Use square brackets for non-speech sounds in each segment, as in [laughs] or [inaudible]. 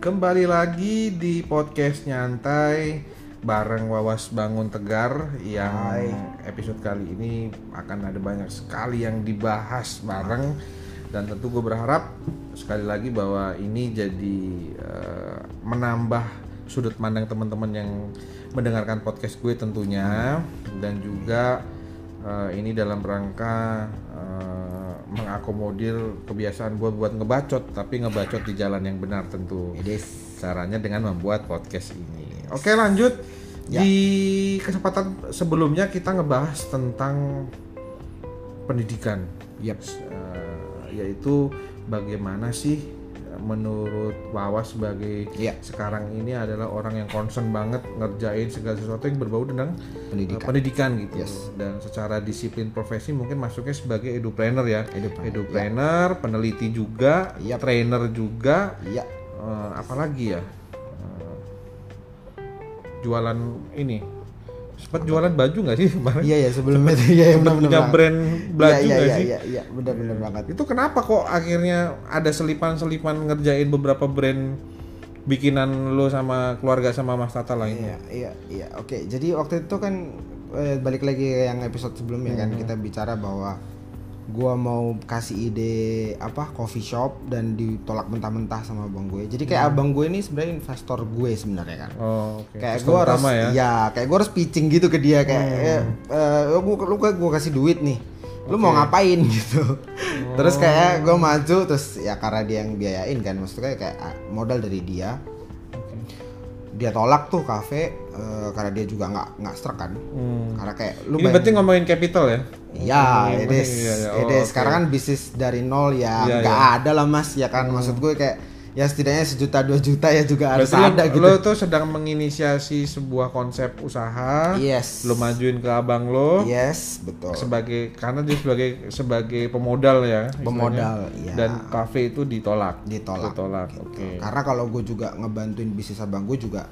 Kembali lagi di podcast nyantai bareng Wawas Bangun Tegar yang Hai. episode kali ini akan ada banyak sekali yang dibahas bareng dan tentu gue berharap sekali lagi bahwa ini jadi eh, menambah sudut pandang teman-teman yang mendengarkan podcast gue tentunya dan juga eh, ini dalam rangka mengakomodir kebiasaan gue buat ngebacot tapi ngebacot di jalan yang benar tentu Edis. caranya dengan membuat podcast ini. Oke lanjut Ya. di kesempatan sebelumnya kita ngebahas tentang pendidikan, Yap. Eh, yaitu bagaimana sih menurut Wawas sebagai Iya. sekarang ini adalah orang yang concern banget ngerjain segala sesuatu yang berbau tentang eh, Pendidikan. pendidikan gitu Yes. dan secara disiplin profesi mungkin masuknya sebagai edupreneur ya Edupreneur, edupreneur peneliti juga Yap. trainer juga Iya. Eh, apalagi ya Eh, jualan ini sempat jualan baju nggak sih kemarin? Iya ya sebelumnya itu. Ya Sempet punya brand baju Iya nggak iya sih? iya iya benar benar banget. itu kenapa kok akhirnya ada selipan-selipan ngerjain beberapa brand bikinan lo sama keluarga sama Mas Tata lainnya Iya iya iya. Oke, jadi waktu itu kan eh, balik lagi ke yang episode sebelumnya kan kita bicara bahwa gua mau kasih ide apa coffee shop dan ditolak mentah-mentah sama abang gue. Jadi kayak abang gue ini sebenarnya investor gue sebenarnya kan. oh oke. Kayak gue harus pertama ya. kayak gue harus pitching gitu ke dia kayak eh, eh, lu lu gue kasih duit nih. Lu mau ngapain? [laughs] Gitu. Terus kayak gue maju terus ya karena dia yang biayain kan maksudnya kayak ah, modal dari dia dia tolak tuh kafe eh, karena dia juga nggak nggak struck kan Hmm. karena kayak lu ini berarti ngomongin capital ya Ya, Hmm, it is, iya, iya. it Oh, is. oke. Sekarang kan bisnis dari nol ya, Iya, nggak iya. ada lah mas, ya kan. Maksud gue kayak ya setidaknya sejuta dua juta ya juga harus Berarti lo, ada gitu. lo tuh sedang menginisiasi sebuah konsep usaha Yes. lo majuin ke abang lo Yes, betul. sebagai karena dia sebagai sebagai pemodal ya. Pemodal, iya. dan kafe itu ditolak Ditolak. ditolak gitu. oke Karena kalau gue juga ngebantuin bisnis abang gue juga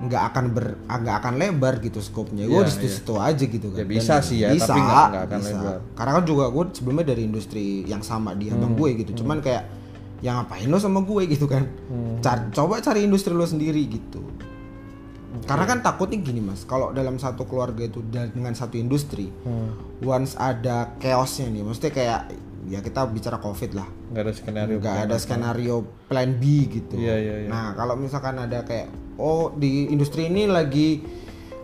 nggak akan ber nggak akan lebar gitu skopnya gue Iya, di situ-situ aja gitu kan Ya, bisa Dan sih ya, bisa, tapi nggak- nggak akan bisa. lebar. karena kan juga gue sebelumnya dari industri yang sama di abang Hmm, gue gitu cuman kayak yang ngapain lo sama gue gitu kan Hmm. Car- coba cari industri lo sendiri gitu karena kan takutnya gini mas kalau dalam satu keluarga itu dengan satu industri Hmm. once ada chaosnya nih maksudnya kayak ya kita bicara covid lah nggak ada skenario nggak ada skenario plan B gitu. Iya, iya, iya. Nah kalau misalkan ada kayak oh di industri ini lagi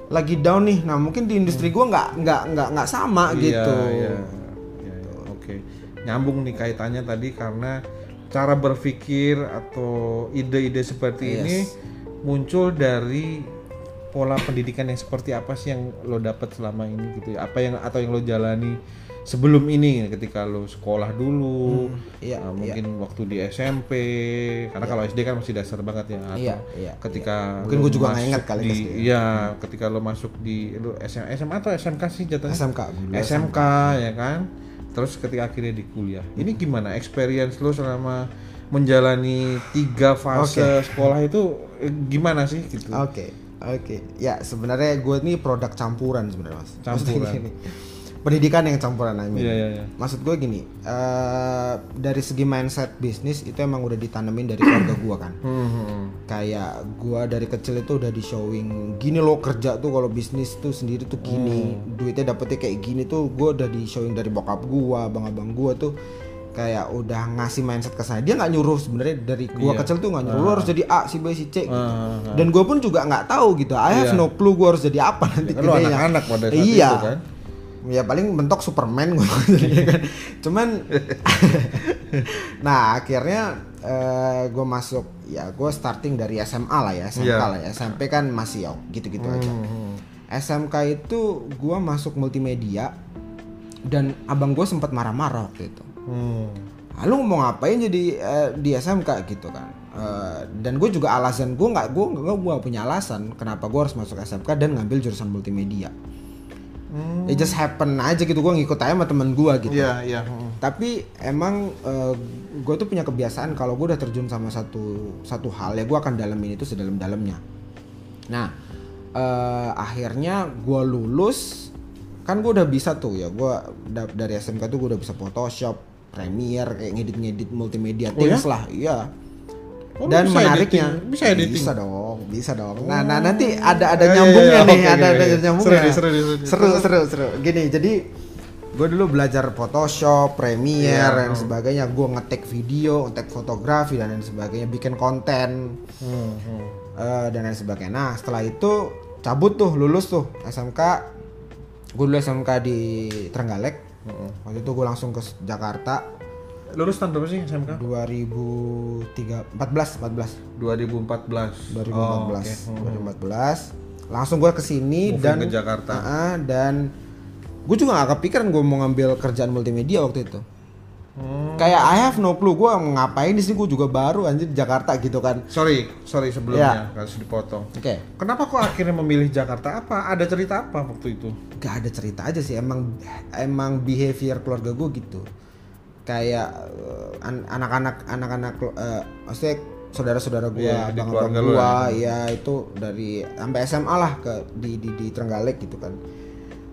lagi down nih, nah mungkin di industri gua nggak nggak nggak nggak sama Iya, gitu. iya, iya, iya. oke nyambung nih kaitannya tadi karena cara berpikir atau ide-ide seperti Yes. ini muncul dari pola pendidikan yang seperti apa sih yang lo dapat selama ini gitu ya? Apa yang atau yang lo jalani sebelum ini ketika lo sekolah dulu iya, uh, mungkin waktu di SMP karena kalau SD kan masih dasar banget ya atau Iya, iya, ketika Mungkin lo gua juga nggak ingat kali di SD. iya ketika lo masuk di lo SMA, SMA atau SMK sih jatuhnya? SMK dulu. SMK ya kan terus ketika akhirnya di kuliah ini gimana experience lo selama menjalani tiga fase sekolah itu eh, gimana sih gitu Oke, oke. Ya sebenarnya gue ini produk campuran sebenarnya mas. Campuran. Pendidikan yang campuran I mean. Iya, iya, iya. Maksud gue gini, eh, dari segi mindset bisnis itu emang udah ditanemin dari keluarga gue kan. Hmm, hmm. kayak gua dari kecil itu udah di showing gini lo kerja tuh kalau bisnis tuh sendiri tuh gini duitnya dapetnya kayak gini tuh gua udah di showing dari bokap gua abang-abang gua tuh kayak udah ngasih mindset ke saya dia nggak nyuruh sebenarnya dari gua Iya. kecil tuh nggak nyuruh lo harus jadi A si B si C gitu Ah, dan gua pun juga nggak tahu gitu I have Iya. no clue gua harus jadi apa nanti Kan lo gedenya. anak-anak pada saat iya itu kan ya paling bentok Superman gue [laughs] kan. Cuman [laughs] nah akhirnya gue masuk ya gue starting dari SMA lah ya SMK Iya. lah ya. SMP kan masih ya gitu-gitu aja. Hmm, SMK itu gue masuk multimedia dan abang gue sempat marah-marah waktu itu. Hmm. ah, lu mau ngapain jadi eh, di SMK gitu kan. Eh, dan gue juga alasan gue nggak gue gue gue punya alasan kenapa gue harus masuk SMK dan ngambil jurusan multimedia Hmm. it just happen aja gitu gue ngikut aja sama temen gue gitu iya iya hmm. tapi emang gue tuh punya kebiasaan kalau gue udah terjun sama satu satu hal ya gue akan dalamin itu sedalam-dalamnya nah eh, akhirnya gue lulus kan gue udah bisa tuh ya gue dari SMK tuh gue udah bisa Photoshop Premiere kayak ngedit-ngedit multimedia Oh ya? things lah iya Oh, dan bisa menariknya. Editing. Bisa editing? bisa dong bisa dong. Nah, nah nanti ada ada Oh, iya, nyambungnya iya, nih oke, ada oke, ada nyambungnya. Seru seru seru seru seru seru. Gini jadi gue dulu belajar Photoshop, Premiere Iya, dan oh. sebagainya. Gue ngetek video ngetek fotografi dan lain sebagainya. Bikin konten. Hmm, hmm. eh, dan lain sebagainya. Nah setelah itu cabut tuh lulus tuh SMK gue dulu SMK di Trenggalek. Waktu itu gue langsung ke Jakarta Lulus tahun berapa sih SMK? 2003 14 14 2014. 2014 Oh, oke. Hmm. 2014 langsung gue ke sini Moving dan ke Jakarta. Ah, dan gue juga gak kepikiran gue mau ngambil kerjaan multimedia waktu itu Hmm. kayak I have no clue gue mau ngapain di sini gue juga baru anjir di Jakarta gitu kan Sorry, sorry sebelumnya harus dipotong. oke Kenapa kok akhirnya memilih Jakarta? Apa? Ada cerita apa waktu itu? gak ada cerita aja sih emang emang behavior keluarga gue gitu kayak eh, an- anak-anak anak-anak eh, maksudnya saudara-saudara gue Iya, di abang-abang gue ya itu dari sampai SMA lah ke di di di Trenggalek gitu kan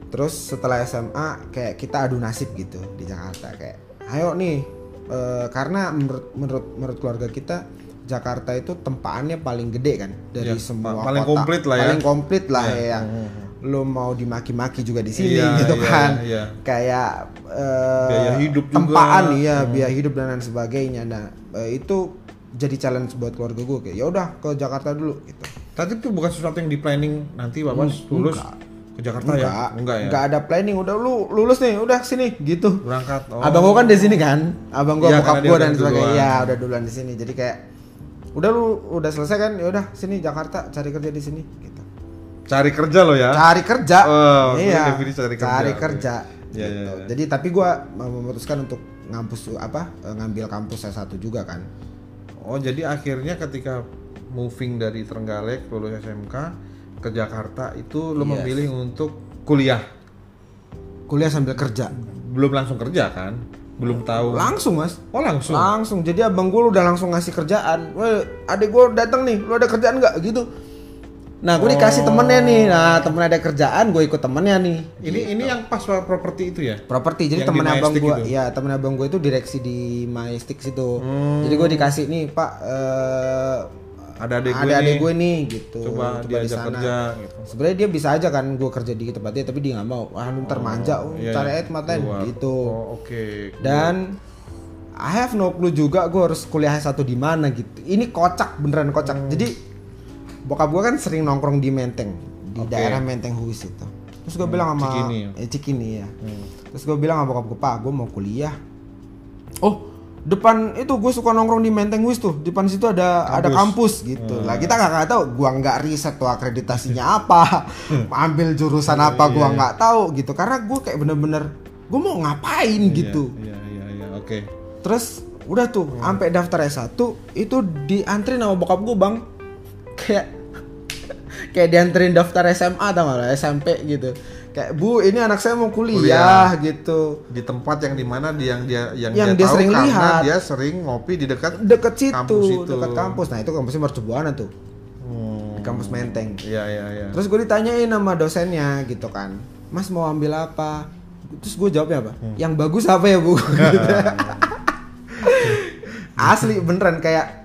terus setelah SMA kayak kita adu nasib gitu di Jakarta kayak ayo nih eh, karena menurut menurut menurut keluarga kita Jakarta itu tempaannya paling gede kan dari Ya, semua pa- paling kota. komplit lah ya. paling komplit lah Ya. ya lo mau dimaki-maki juga di sini Iya, gitu iya, kan iya. kayak eh, Biaya hidup juga. tempaan iya biaya hidup dan lain sebagainya nah eh, itu jadi challenge buat keluarga gue kayak ya udah ke Jakarta dulu gitu Tapi itu bukan sesuatu yang di planning nanti bapak lulus ke Jakarta ya? Enggak ya? nggak ada planning udah lu lulus nih udah sini gitu Berangkat. Oh. abang gue kan di sini kan abang gue Iya, bokap gue dan sebagainya ya udah duluan di sini jadi kayak udah lu udah selesai kan ya udah sini Jakarta cari kerja di sini gitu cari kerja lo ya? cari kerja Oh, iya definisi cari kerja, cari kerja Iya, gitu. iya, iya. jadi tapi gua memutuskan untuk ngampus apa eh, ngambil kampus S1 juga kan Oh jadi akhirnya ketika moving dari Trenggalek lulus SMK ke Jakarta itu lo Yes. memilih untuk kuliah. kuliah sambil kerja Belum langsung kerja kan? Belum tahu. langsung mas Oh langsung. langsung jadi abang gue udah langsung ngasih kerjaan Weh, adik gue datang nih lu ada kerjaan nggak gitu nah gue dikasih Oh. temennya nih nah temen ada kerjaan gue ikut temennya nih Ini ini yang pas properti itu ya? properti jadi Yang di temen abang gue ya temen abang gue itu direksi di Majestic situ Hmm. jadi gue dikasih nih pak eh, Ada adik gue ada adik nih. gue nih gitu Coba di diajak sana. kerja gitu. sebenarnya dia bisa aja kan gue kerja di tempat dia tapi dia nggak mau ah ntar manja oh, Iya, cari iya. aja tempat lain Keluar. gitu Oh oke. dan I have no clue juga gue harus kuliah satu di mana gitu ini kocak beneran kocak Hmm. jadi bokap gue kan sering nongkrong di Menteng di Oke. daerah Menteng Huis itu. Terus gue bilang sama Cikini ya? eh, Cikini ya. Hmm. terus gue bilang sama bokap gue pak gue mau kuliah. Oh. Depan itu gue suka nongkrong di Menteng Huis tuh. Depan situ ada ada kampus gitu. Hmm. lah kita nggak nggak tahu gue nggak riset tuh akreditasinya apa ambil jurusan apa gue Iya. nggak tahu gitu. Karena gue kayak bener-bener gue mau ngapain gitu. Iya iya iya. Oke. Terus udah tuh sampai daftar S1 itu diantri sama bokap gue bang. Kayak kayak dianterin daftar SMA tau gak lo, SMP gitu kayak bu ini anak saya mau kuliah, gitu Di tempat yang di mana dia yang dia yang, Yang dia, dia tahu sering karena lihat. dia sering ngopi di dekat deket situ Kampus itu. deket kampus nah itu kampusnya Mercubuana tuh Hmm. di kampus Menteng Iya iya iya. terus gue ditanyain sama dosennya gitu kan mas mau ambil apa terus gue jawabnya apa Hmm. yang bagus apa ya bu [laughs] Gitu. asli beneran kayak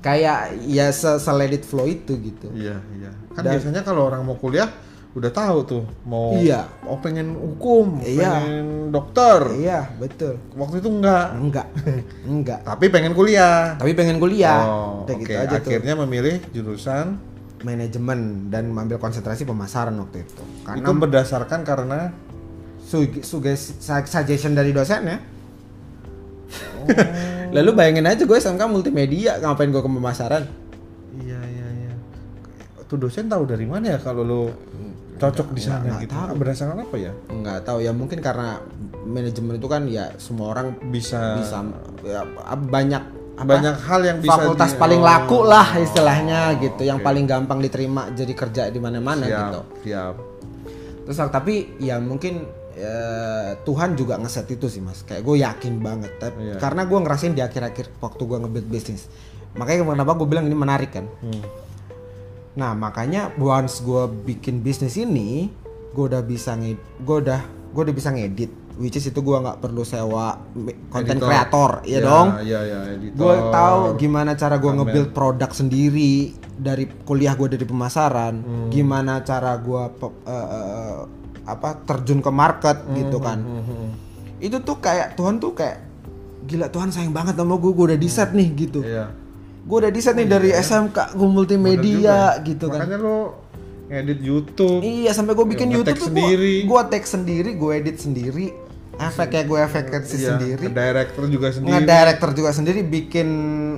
kayak ya se, se let it flow itu gitu Iya iya. Kan Dan- biasanya kalau orang mau kuliah udah tahu tuh mau Iya. oh pengen hukum, Iya. pengen dokter. iya betul Waktu itu enggak. enggak [laughs] enggak Tapi pengen kuliah. tapi pengen kuliah Oh, udah oke. gitu aja tuh Akhirnya memilih jurusan manajemen dan mengambil konsentrasi pemasaran waktu itu karena itu berdasarkan karena su- suges- sa- suggestion dari dosen ya Oh. Lalu bayangin aja gue SMK multimedia ngapain gue ke pemasaran iya iya iya. Tuh dosen tahu dari mana ya kalau lo cocok di sana gitu. tahu. Berdasarkan apa ya? nggak tahu ya mungkin karena manajemen itu kan ya semua orang Bisa bisa ya, banyak apa, banyak hal yang bisa fakultas di- paling oh, laku lah istilahnya gitu yang oke. paling gampang diterima jadi kerja di mana-mana gitu Siap. terus tapi ya mungkin eh, Tuhan juga ngeset itu sih mas. Kayak gue yakin banget Tapi- Iya. karena gue ngerasain di akhir-akhir waktu gue nge-build bisnis makanya kenapa gue bilang ini menarik kan? Hmm. Nah makanya once gue bikin bisnis ini, gue udah bisa ngedit, gue udah gue udah bisa ngedit, which is itu gua nggak perlu sewa konten kreator ya, Ya, dong? Iya, iya, editor. gue tahu gimana cara gue nge-build produk sendiri dari kuliah gue dari pemasaran. Hmm. gimana cara gue apa terjun ke market gitu kan Mhm. itu tuh kayak Tuhan tuh kayak gila Tuhan sayang banget sama gue gue udah di set nih gitu Iya. gue udah di set nih dari SMK gue multimedia gitu kan Makanya lo ngedit YouTube. iya sampai gue bikin Nge-tag YouTube tuh sendiri. gue tag sendiri gue edit sendiri efeknya gue efeknya Iya, sendiri Director juga sendiri. nge-director juga sendiri, bikin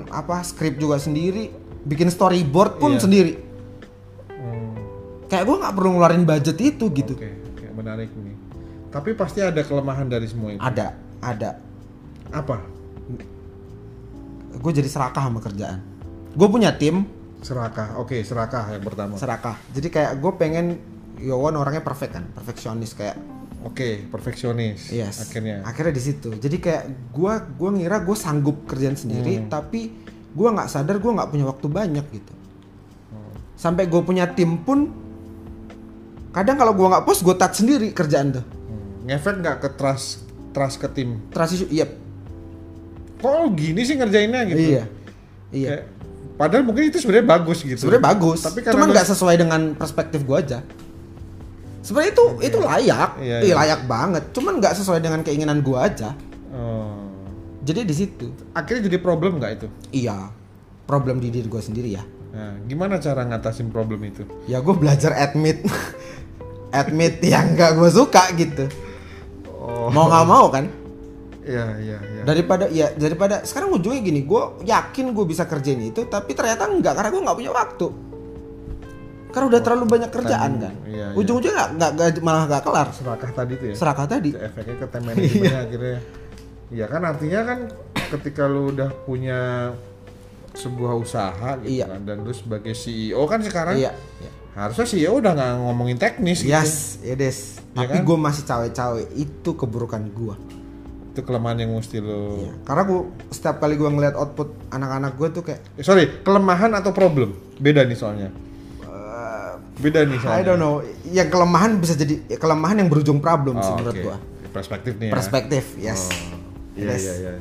apa script juga sendiri, bikin storyboard pun Iya. sendiri. Hmm, Kayak gue nggak perlu ngeluarin budget itu gitu. Oke, menarik nih. Tapi pasti ada kelemahan dari semua itu. Ada, ada. Apa? Gue jadi serakah sama kerjaan. Gue punya tim Serakah. Oke, serakah yang pertama. serakah. Jadi kayak gue pengen Yowon orangnya perfect kan, perfeksionis kayak. Oke, perfeksionis. Yes. Akhirnya. Akhirnya di situ. Jadi kayak gue gua ngira gue sanggup kerjaan sendiri, Hmm. tapi gue nggak sadar gue nggak punya waktu banyak gitu. Hmm. Sampai gue punya tim pun, kadang kalau gue nggak post gue tat sendiri kerjaan tuh. Hmm. Ngefek nggak ke trust trust ke tim? Transition, iya, Kok lo gini sih ngerjainnya gitu? iya, iya. Kayak, padahal mungkin itu sebenarnya bagus gitu. Sebenarnya bagus, Tapi cuman lo- nggak sesuai dengan perspektif gue aja. Sebenarnya itu itu layak, Iya, iya, iya. layak banget. Cuman nggak sesuai dengan keinginan gue aja. Oh. Jadi di situ, Akhirnya jadi problem nggak itu? iya, problem di diri gue sendiri ya. Nah, gimana cara ngatasin problem itu? Ya gue belajar admit, [laughs] admit yang nggak gue suka gitu. Oh. Mau nggak mau kan? Iya, iya, iya. Daripada ya daripada sekarang ujungnya gini, gue yakin gue bisa kerjain itu, tapi ternyata enggak karena gue nggak punya waktu. Karena udah terlalu banyak kerjaan tadi, kan. iya, iya. Ujung-ujungnya nggak nggak nggak- malah nggak kelar. Serakah tadi tuh ya? Serakah tadi. Itu efeknya ke time manajemennya [laughs] akhirnya. Iya kan artinya kan ketika lu udah punya sebuah usaha gitu Iya. kan dan lu sebagai CEO kan sekarang Iya. iya. harusnya CEO udah nggak ngomongin teknis gitu. Yes, it is. Iya Tapi kan? gue masih cawe-cawe. Itu keburukan gue. Itu kelemahan yang mesti lu Iya. Karena gue setiap kali gue ngeliat output anak-anak gue tuh kayak, Eh, sorry, kelemahan atau problem? Beda nih soalnya. Beda nih soalnya. I don't know. Yang kelemahan bisa jadi ya, kelemahan yang berujung problem sih Oh, menurut oke. gue. Perspektif nih ya. Perspektif, yes. Iya, Yes. iya, iya.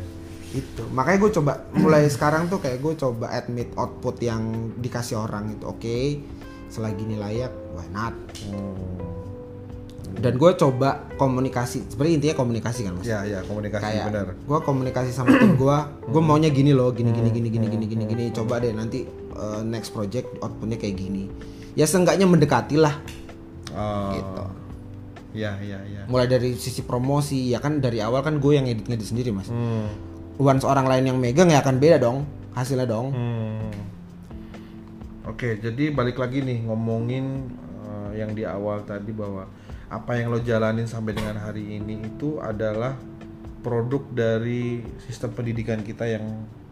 Itu. Makanya gue coba mulai sekarang tuh kayak gue coba admit output yang dikasih orang itu oke. Selagi ini layak, why not? Hmm. Dan gue coba komunikasi. Sebenarnya intinya komunikasi kan mas. Ya, ya, komunikasi kayak benar. gue komunikasi sama tim gue gue maunya gini loh gini gini gini gini gini gini gini coba deh nanti uh, next project outputnya kayak gini ya seenggaknya mendekati lah Oh. Gitu. Ya, ya, ya. mulai dari sisi promosi ya kan dari awal kan gue yang edit ngedit sendiri mas Hmm. Once orang lain yang megang ya akan beda dong hasilnya dong Hmm. Oke, jadi balik lagi nih ngomongin eh, yang di awal tadi bahwa apa yang lo jalanin sampai dengan hari ini itu adalah produk dari sistem pendidikan kita yang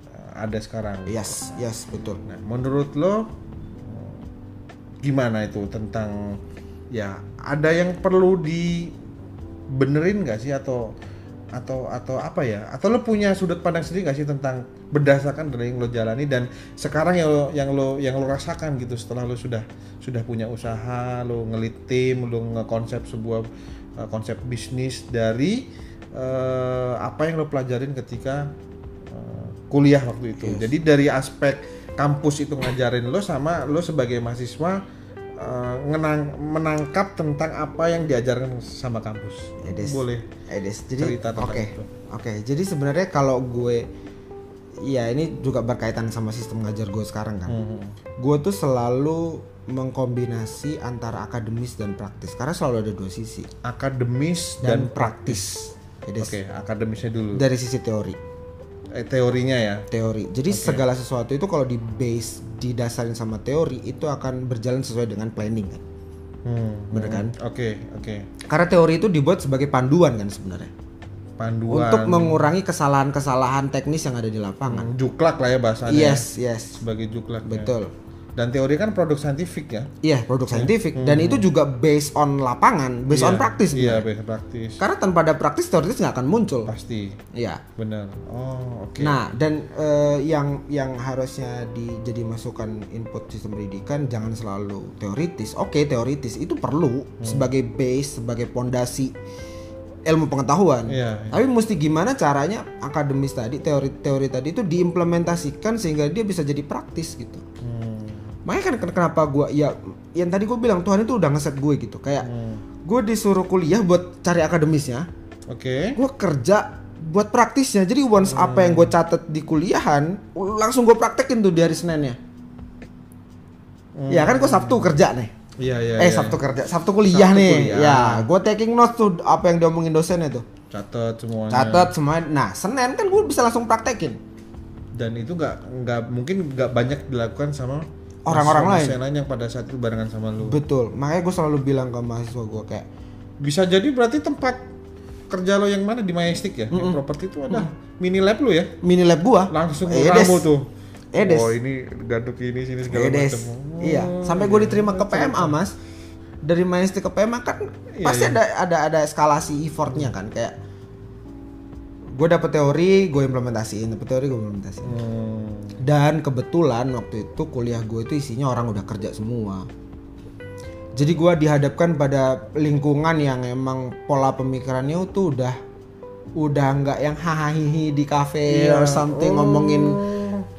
eh, ada sekarang. yes yes betul Nah, menurut lo gimana itu tentang ya ada yang perlu dibenerin nggak sih atau atau atau apa ya? Atau lo punya sudut pandang sendiri nggak sih tentang berdasarkan dari yang lo jalani dan sekarang yang lo yang lo yang lo rasakan gitu setelah lo sudah sudah punya usaha, lo ngelit tim, lo ngekonsep sebuah eh, konsep bisnis dari eh, apa yang lo pelajarin ketika eh, kuliah waktu itu. Jadi dari aspek kampus itu ngajarin lo sama lo sebagai mahasiswa eh, ngenang, menangkap tentang apa yang diajarkan sama kampus. Edes. Boleh. Edes jadi Cerita tentang itu. oke jadi sebenarnya kalau gue ya ini juga berkaitan sama sistem ngajar gue sekarang kan Hmm. gue tuh selalu mengkombinasi antara akademis dan praktis karena selalu ada dua sisi Akademis dan, dan, praktis. Jadi Oke, akademisnya dulu. dari sisi teori, Eh, teorinya ya. teori. Jadi segala sesuatu itu kalau di base didasarin sama teori itu akan berjalan sesuai dengan planning kan. Hmm. Bener kan? Oke, oke. Karena teori itu dibuat sebagai panduan kan sebenarnya. Panduan. Untuk mengurangi kesalahan-kesalahan teknis yang ada di lapangan. Hmm, juklak lah ya bahasanya. Yes, yes. Sebagai juklak. ya. Dan teori kan produk saintifik ya. Iya, produk saintifik dan itu juga based on lapangan, based on Iya, praktis. Iya, sebenarnya. based praktis. Karena tanpa ada praktis teoritis nggak akan muncul. Pasti. Iya. Benar. Oh, oke. Nah, dan eh, yang yang harusnya di, jadi masukan input sistem pendidikan jangan selalu teoritis. Oke, teoritis itu perlu Hmm. sebagai base, sebagai pondasi ilmu pengetahuan. Iya, iya. Tapi mesti gimana caranya akademis tadi, teori-teori tadi itu diimplementasikan sehingga dia bisa jadi praktis gitu. Hmm. Makanya kan ken- kenapa gua ya yang tadi gue bilang Tuhan itu udah ngeset gue gitu. Kayak Hmm. gue disuruh kuliah buat cari akademisnya, Oke. gue kerja buat praktisnya. Jadi once apa yang gue catat di kuliahan, langsung gue praktekin tuh di hari Seninnya. Ya kan gue Sabtu kerja nih. Iya iya. eh iya. Sabtu kerja, Sabtu kuliah Sabtu nih. kuliah. Ya, gue taking notes tuh apa yang diomongin dosennya tuh. Catat semuanya. Catat semua. Nah, Senin kan gue bisa langsung praktekin. Dan itu nggak nggak mungkin nggak banyak dilakukan sama Orang-orang lain. lain yang pada saat itu barengan sama lu. Betul. Makanya gue selalu bilang ke mahasiswa gue kayak Bisa jadi berarti tempat kerja lo yang mana di Majestic ya? Yang properti itu ada mini lab lu ya? mini lab gua Langsung Edes. ramu tuh. Edes. Oh ini gaduk ini sini segala macam. Oh, Iya, sampai gue diterima ke PMA, Mas. Dari Majestic ke PMA kan Iya, pasti iya. ada ada ada eskalasi effortnya kan kayak gue dapet teori, gue implementasiin, dapet teori, gue implementasiin. Hmm. Dan kebetulan waktu itu kuliah gue itu isinya orang udah kerja semua. Jadi gue dihadapkan pada lingkungan yang emang pola pemikirannya itu udah udah nggak yang hahaha di cafe Iya. or something ngomongin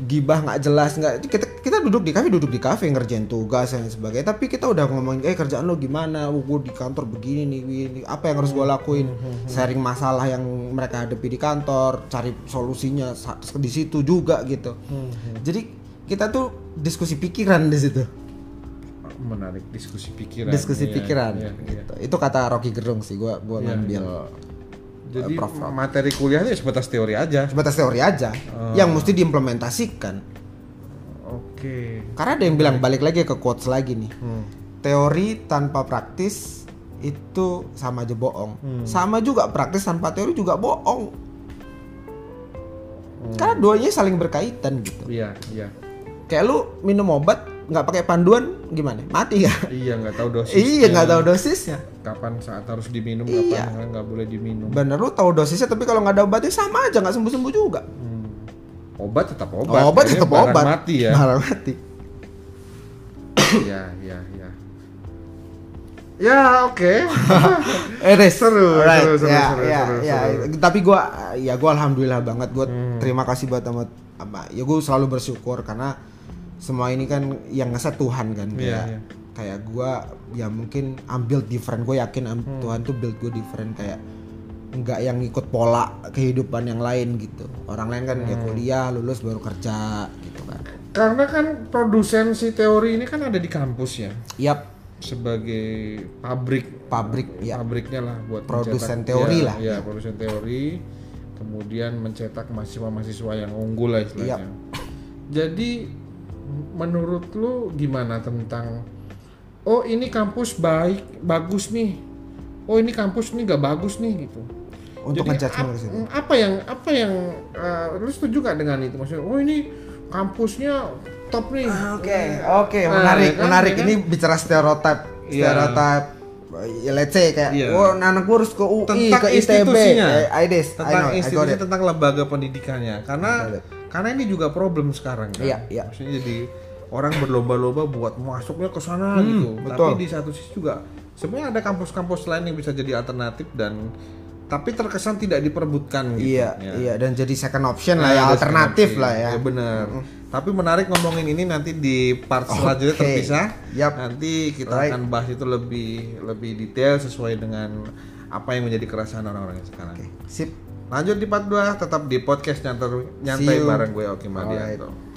gibah nggak jelas nggak kita kita duduk di kafe duduk di kafe ngerjain tugas dan sebagainya. Tapi kita udah ngomongin eh kerjaan lo gimana? Oh, gue di kantor begini nih begini apa yang harus gue lakuin? sharing masalah yang mereka hadapi di kantor cari solusinya di situ juga gitu. Jadi kita tuh diskusi pikiran di situ. Menarik diskusi pikiran. diskusi Iya, pikiran iya, iya. gitu. itu kata Rocky Gerung sih gua gua Iya, ngambil Jadi Prof. materi kuliahnya sebatas teori aja. sebatas teori aja Oh. yang mesti diimplementasikan Oke. karena ada yang bilang balik lagi ke quotes lagi nih Hmm. teori tanpa praktis itu sama aja bohong. Hmm. Sama juga praktis tanpa teori juga bohong. Hmm. Karena duanya saling berkaitan gitu. Iya iya. Kayak lu minum obat nggak pakai panduan gimana? Mati ya? Iya nggak tahu dosis. iya nggak tahu dosisnya. Kapan saat harus diminum, Iya. kapan nggak boleh diminum. Bener lu tahu dosisnya tapi kalau nggak ada obatnya sama aja nggak sembuh sembuh juga. Hmm. Obat tetap obat. Obat, Ini tetap obat. Mati ya. Barang mati. Iya iya iya. Ya oke. [laughs] Eh, Des. Seru, Alright. seru, seru, ya, seru, ya, seru, ya. seru. Tapi gua ya gua alhamdulillah banget gua Hmm. terima kasih buat sama apa ya gua selalu bersyukur karena semua ini kan yang ngeset Tuhan kan Iya, kayak iya. kayak gua ya mungkin ambil different gue yakin Hmm. Tuhan tuh build gue different kayak nggak yang ikut pola kehidupan yang lain gitu orang lain kan Hmm. ya kuliah lulus baru kerja gitu kan Karena kan produsen si teori ini kan ada di kampus ya. yap Sebagai pabrik pabrik ya pabriknya lah buat Produsen mencetak- teori ya, lah. ya produsen teori kemudian mencetak mahasiswa-mahasiswa yang unggul lah istilahnya Iya. jadi menurut lu gimana tentang oh ini kampus baik bagus nih oh ini kampus nih gak bagus nih gitu untuk ngejudgment ap- apa yang apa yang eh, lu setuju gak dengan itu maksudnya oh ini kampusnya top nih Oke, oke, Nah, menarik, ya kan, menarik. kan? Ini bicara stereotip, Iya. stereotip. Ya, let's say kayak, Iya. oh anak gue harus ke UI, tentang ke ITB, institusinya eh, IDES, tentang know, I got institusi it. tentang lembaga pendidikannya karena. Karena ini juga problem sekarang kan Iya, iya. maksudnya jadi orang berlomba-lomba buat masuknya ke sana gitu Hmm, betul. tapi di satu sisi juga sebenarnya ada kampus-kampus lain yang bisa jadi alternatif dan tapi terkesan tidak diperebutkan gitu Iya, ya. iya, dan jadi second option lah Nah, ya, ada alternatif lah ya. option. benar tapi menarik ngomongin ini nanti di part selanjutnya Oke. terpisah Yap. nanti kita Right. akan bahas itu lebih lebih detail sesuai dengan apa yang menjadi keresahan orang-orang sekarang Sip. Lanjut di part 2 tetap di podcast nyantai, nyantai bareng gue Oki Madianto. Alright.